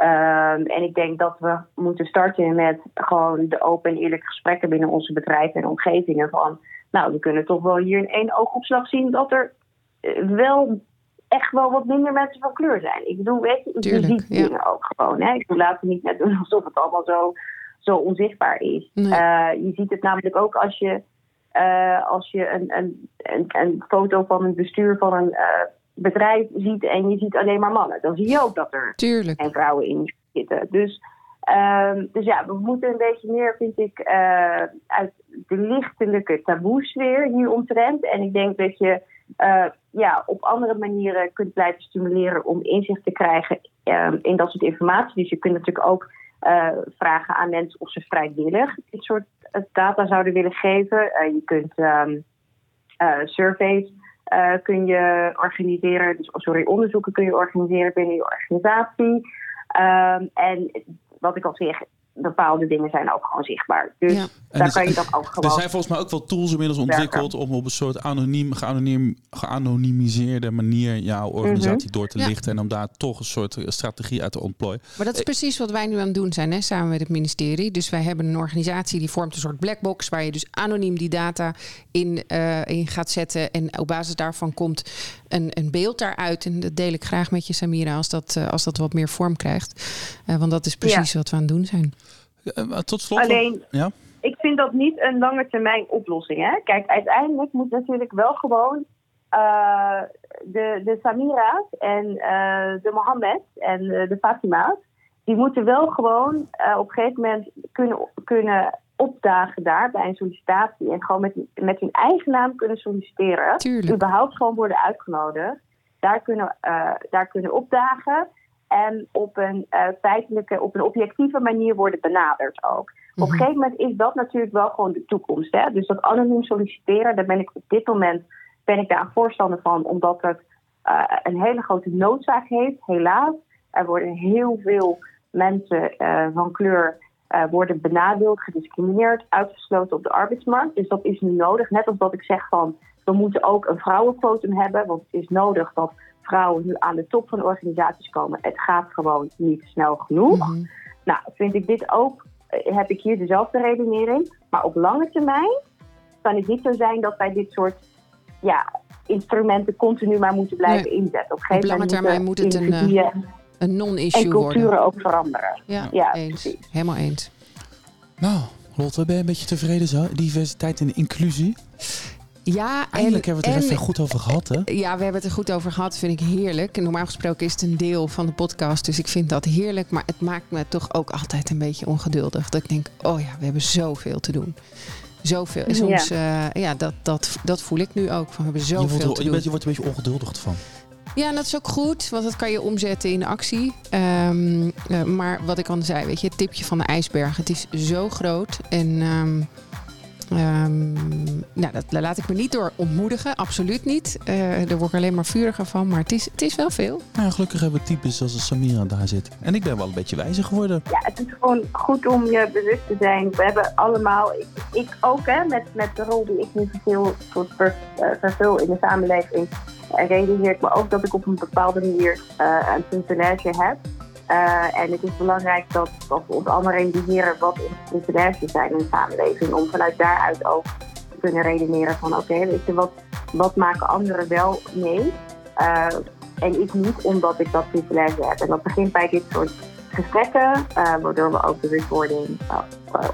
Um, en ik denk dat we moeten starten met gewoon de open en eerlijke gesprekken binnen onze bedrijven en omgevingen. Van, nou, we kunnen toch wel hier in één oogopslag zien dat er eh, wel echt wel wat minder mensen van kleur zijn. Ik bedoel, weet je, ziet ja. dingen ook gewoon. Hè? Ik laat het niet net doen alsof het allemaal zo, zo onzichtbaar is. Nee. Uh, je ziet het namelijk ook als je, uh, als je een, een, een, een, foto van een bestuur van een uh, bedrijf ziet en je ziet alleen maar mannen. Dan zie je ook dat er Tuurlijk. geen vrouwen in zitten. Dus, um, dus ja, we moeten een beetje meer, vind ik, uit de lichtelijke taboesfeer hier omtrent. En ik denk dat je ja, op andere manieren kunt blijven stimuleren om inzicht te krijgen uh, in dat soort informatie. Dus je kunt natuurlijk ook uh, vragen aan mensen of ze vrijwillig dit soort data zouden willen geven. je kunt um, surveys kun je organiseren, dus, sorry, onderzoeken kun je organiseren binnen je organisatie. Um, en wat ik al zeg, bepaalde dingen zijn ook gewoon zichtbaar. Dus ja. daar kan je dan ook gewoon... Er zijn volgens mij ook wel tools inmiddels ontwikkeld om op een soort anoniem, geanonim, geanonimiseerde manier jouw organisatie mhm. door te lichten en om daar toch een soort strategie uit te ontplooien. Maar dat is precies wat wij nu aan het doen zijn, hè, samen met het ministerie. Dus wij hebben een organisatie die vormt een soort blackbox waar je dus anoniem die data in, uh, in gaat zetten en op basis daarvan komt een, een beeld daaruit. En dat deel ik graag met je, Samira, als dat, uh, als dat wat meer vorm krijgt. Uh, want dat is precies wat we aan het doen zijn. Uh, tot slot. Alleen, ja? ik vind dat niet een lange termijn oplossing. Hè? Kijk, uiteindelijk moet natuurlijk wel gewoon de, de Samira's en de Mohammed en de Fatima's, die moeten wel gewoon op een gegeven moment kunnen, kunnen opdagen daar bij een sollicitatie en gewoon met, met hun eigen naam kunnen solliciteren. Tuurlijk. Überhaupt gewoon worden uitgenodigd. Daar kunnen, uh, daar kunnen opdagen en op een uh, feitelijke, op een objectieve manier worden benaderd ook. Op een mhm. gegeven moment is dat natuurlijk wel gewoon de toekomst. Hè? Dus dat anoniem solliciteren, daar ben ik op dit moment ben ik daar een voorstander van, omdat het uh, een hele grote noodzaak heeft, helaas. Er worden heel veel mensen van kleur uh, worden benadeeld, gediscrimineerd, uitgesloten op de arbeidsmarkt. Dus dat is nu nodig. Net als dat ik zeg van we moeten ook een vrouwenquotum hebben, want het is nodig dat vrouwen nu aan de top van de organisaties komen. Het gaat gewoon niet snel genoeg. Mhm. Nou, vind ik dit ook, eh, heb ik hier dezelfde redenering. Maar op lange termijn kan het niet zo zijn dat wij dit soort ja, instrumenten continu maar moeten blijven inzetten. Op, op lange termijn moet het een, uh, een non-issue worden. En culturen ook veranderen. Ja, ja eens. Helemaal eens. Nou, Lotte, ben je een beetje tevreden zo? Diversiteit en inclusie? Ja, Eindelijk hebben we het er even goed over gehad, hè? Ja, we hebben het er goed over gehad. Vind ik heerlijk. En normaal gesproken is het een deel van de podcast. Dus ik vind dat heerlijk. Maar het maakt me toch ook altijd een beetje ongeduldig. Dat ik denk, oh ja, we hebben zoveel te doen. Zoveel. En soms, ja, uh, ja dat, dat, dat voel ik nu ook. Van, we hebben zoveel je wordt, te je, doen. je wordt een beetje ongeduldig van. Ja, dat is ook goed, want dat kan je omzetten in actie. Um, uh, maar wat ik al zei, weet je, het tipje van de ijsberg. Het is zo groot. En um, um, nou, dat laat ik me niet door ontmoedigen, absoluut niet. Uh, daar word ik alleen maar vuriger van, maar het is, het is wel veel. Nou, gelukkig hebben we types zoals Samira daar zit. En ik ben wel een beetje wijzer geworden. Ja, het is gewoon goed om je bewust te zijn. We hebben allemaal, ik, ik ook hè, met, met de rol die ik nu vervul, vervul in de samenleving en realiseer me ook dat ik op een bepaalde manier uh, een functionaire heb. Uh, en het is belangrijk dat, dat we ons allemaal realiseren wat functionaires zijn in de samenleving. Om vanuit daaruit ook te kunnen redeneren van oké, weet je, wat, wat maken anderen wel mee? Uh, en ik niet, omdat ik dat privilege heb. En dat begint bij dit soort gesprekken, uh, waardoor we ook bewustwording uh,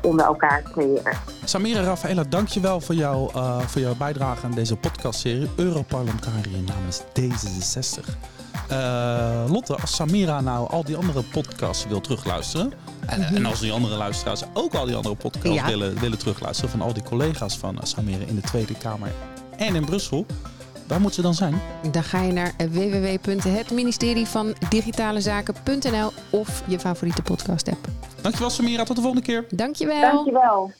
onder elkaar creëren. Samira Rafaela, dankjewel voor, jou, uh, voor jouw bijdrage aan deze podcastserie Europarlementariër namens D66. Lotte, als Samira nou al die andere podcasts wil terugluisteren... En, mm -hmm. en als die andere luisteraars ook al die andere podcasts ja. willen, willen terugluisteren... van al die collega's van Samira in de Tweede Kamer en in Brussel... Waar moet ze dan zijn? Dan ga je naar www.hetministerie van Digitale Zaken.nl of je favoriete podcast app. Dankjewel Samira, tot de volgende keer. Dankjewel. Dankjewel.